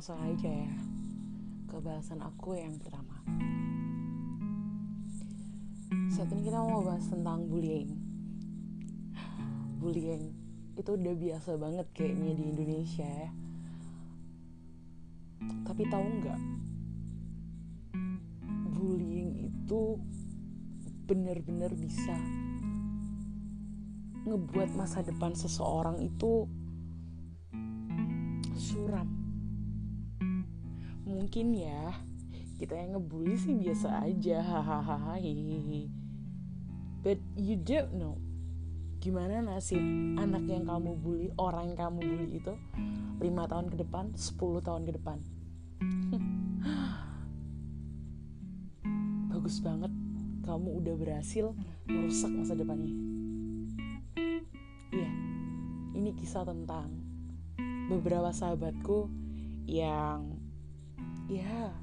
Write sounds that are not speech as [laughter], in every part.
langsung aja ya ke bahasan aku yang pertama. Saat ini kita mau bahas tentang bullying. Bullying itu udah biasa banget kayaknya di Indonesia ya. Tapi tahu nggak? Bullying itu benar-benar bisa ngebuat masa depan seseorang itu suram. Mungkin ya kita yang ngebully sih biasa aja hahaha but you don't know. Gimana nasib anak yang kamu bully orang yang kamu bully itu lima tahun ke depan 10 tahun ke depan? [gasps] Bagus banget. Kamu udah berhasil merusak masa depannya. Iya ini kisah tentang beberapa sahabatku yang ya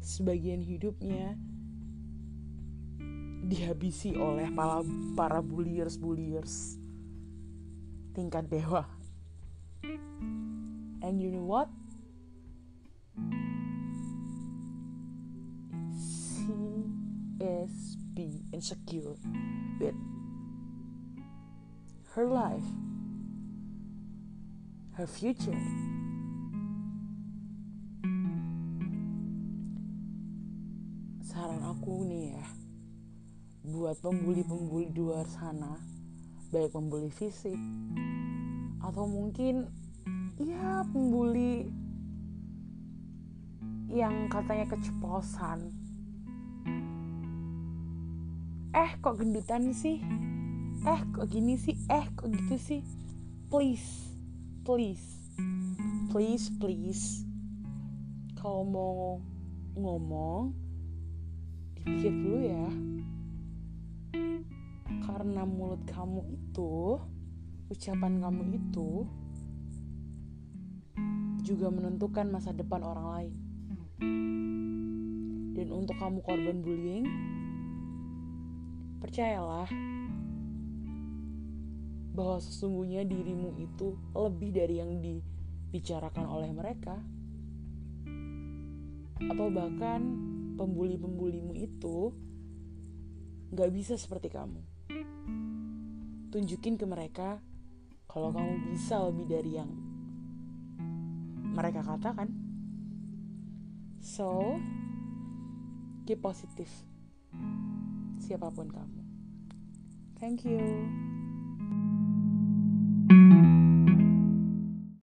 sebagian hidupnya dihabisi oleh para para bulliers bulliers tingkat dewa. And you know what? She is be insecure with her life her future. Saran aku nih ya buat pembuli-pembuli di luar sana baik pembuli fisik atau mungkin ya pembuli yang katanya keceplosan. Eh kok gendutan sih? Eh kok gini sih? Eh kok gitu sih? Please please. Please please. Kalau mau ngomong dipikir dulu ya. Karena mulut kamu itu ucapan kamu itu juga menentukan masa depan orang lain. Dan untuk kamu korban bullying percayalah bahwa sesungguhnya dirimu itu lebih dari yang dibicarakan oleh mereka atau bahkan pembuli-pembulimu itu gak bisa seperti kamu. Tunjukin ke mereka kalau kamu bisa lebih dari yang mereka katakan. So, keep positif. Siapa pun kamu. Thank you.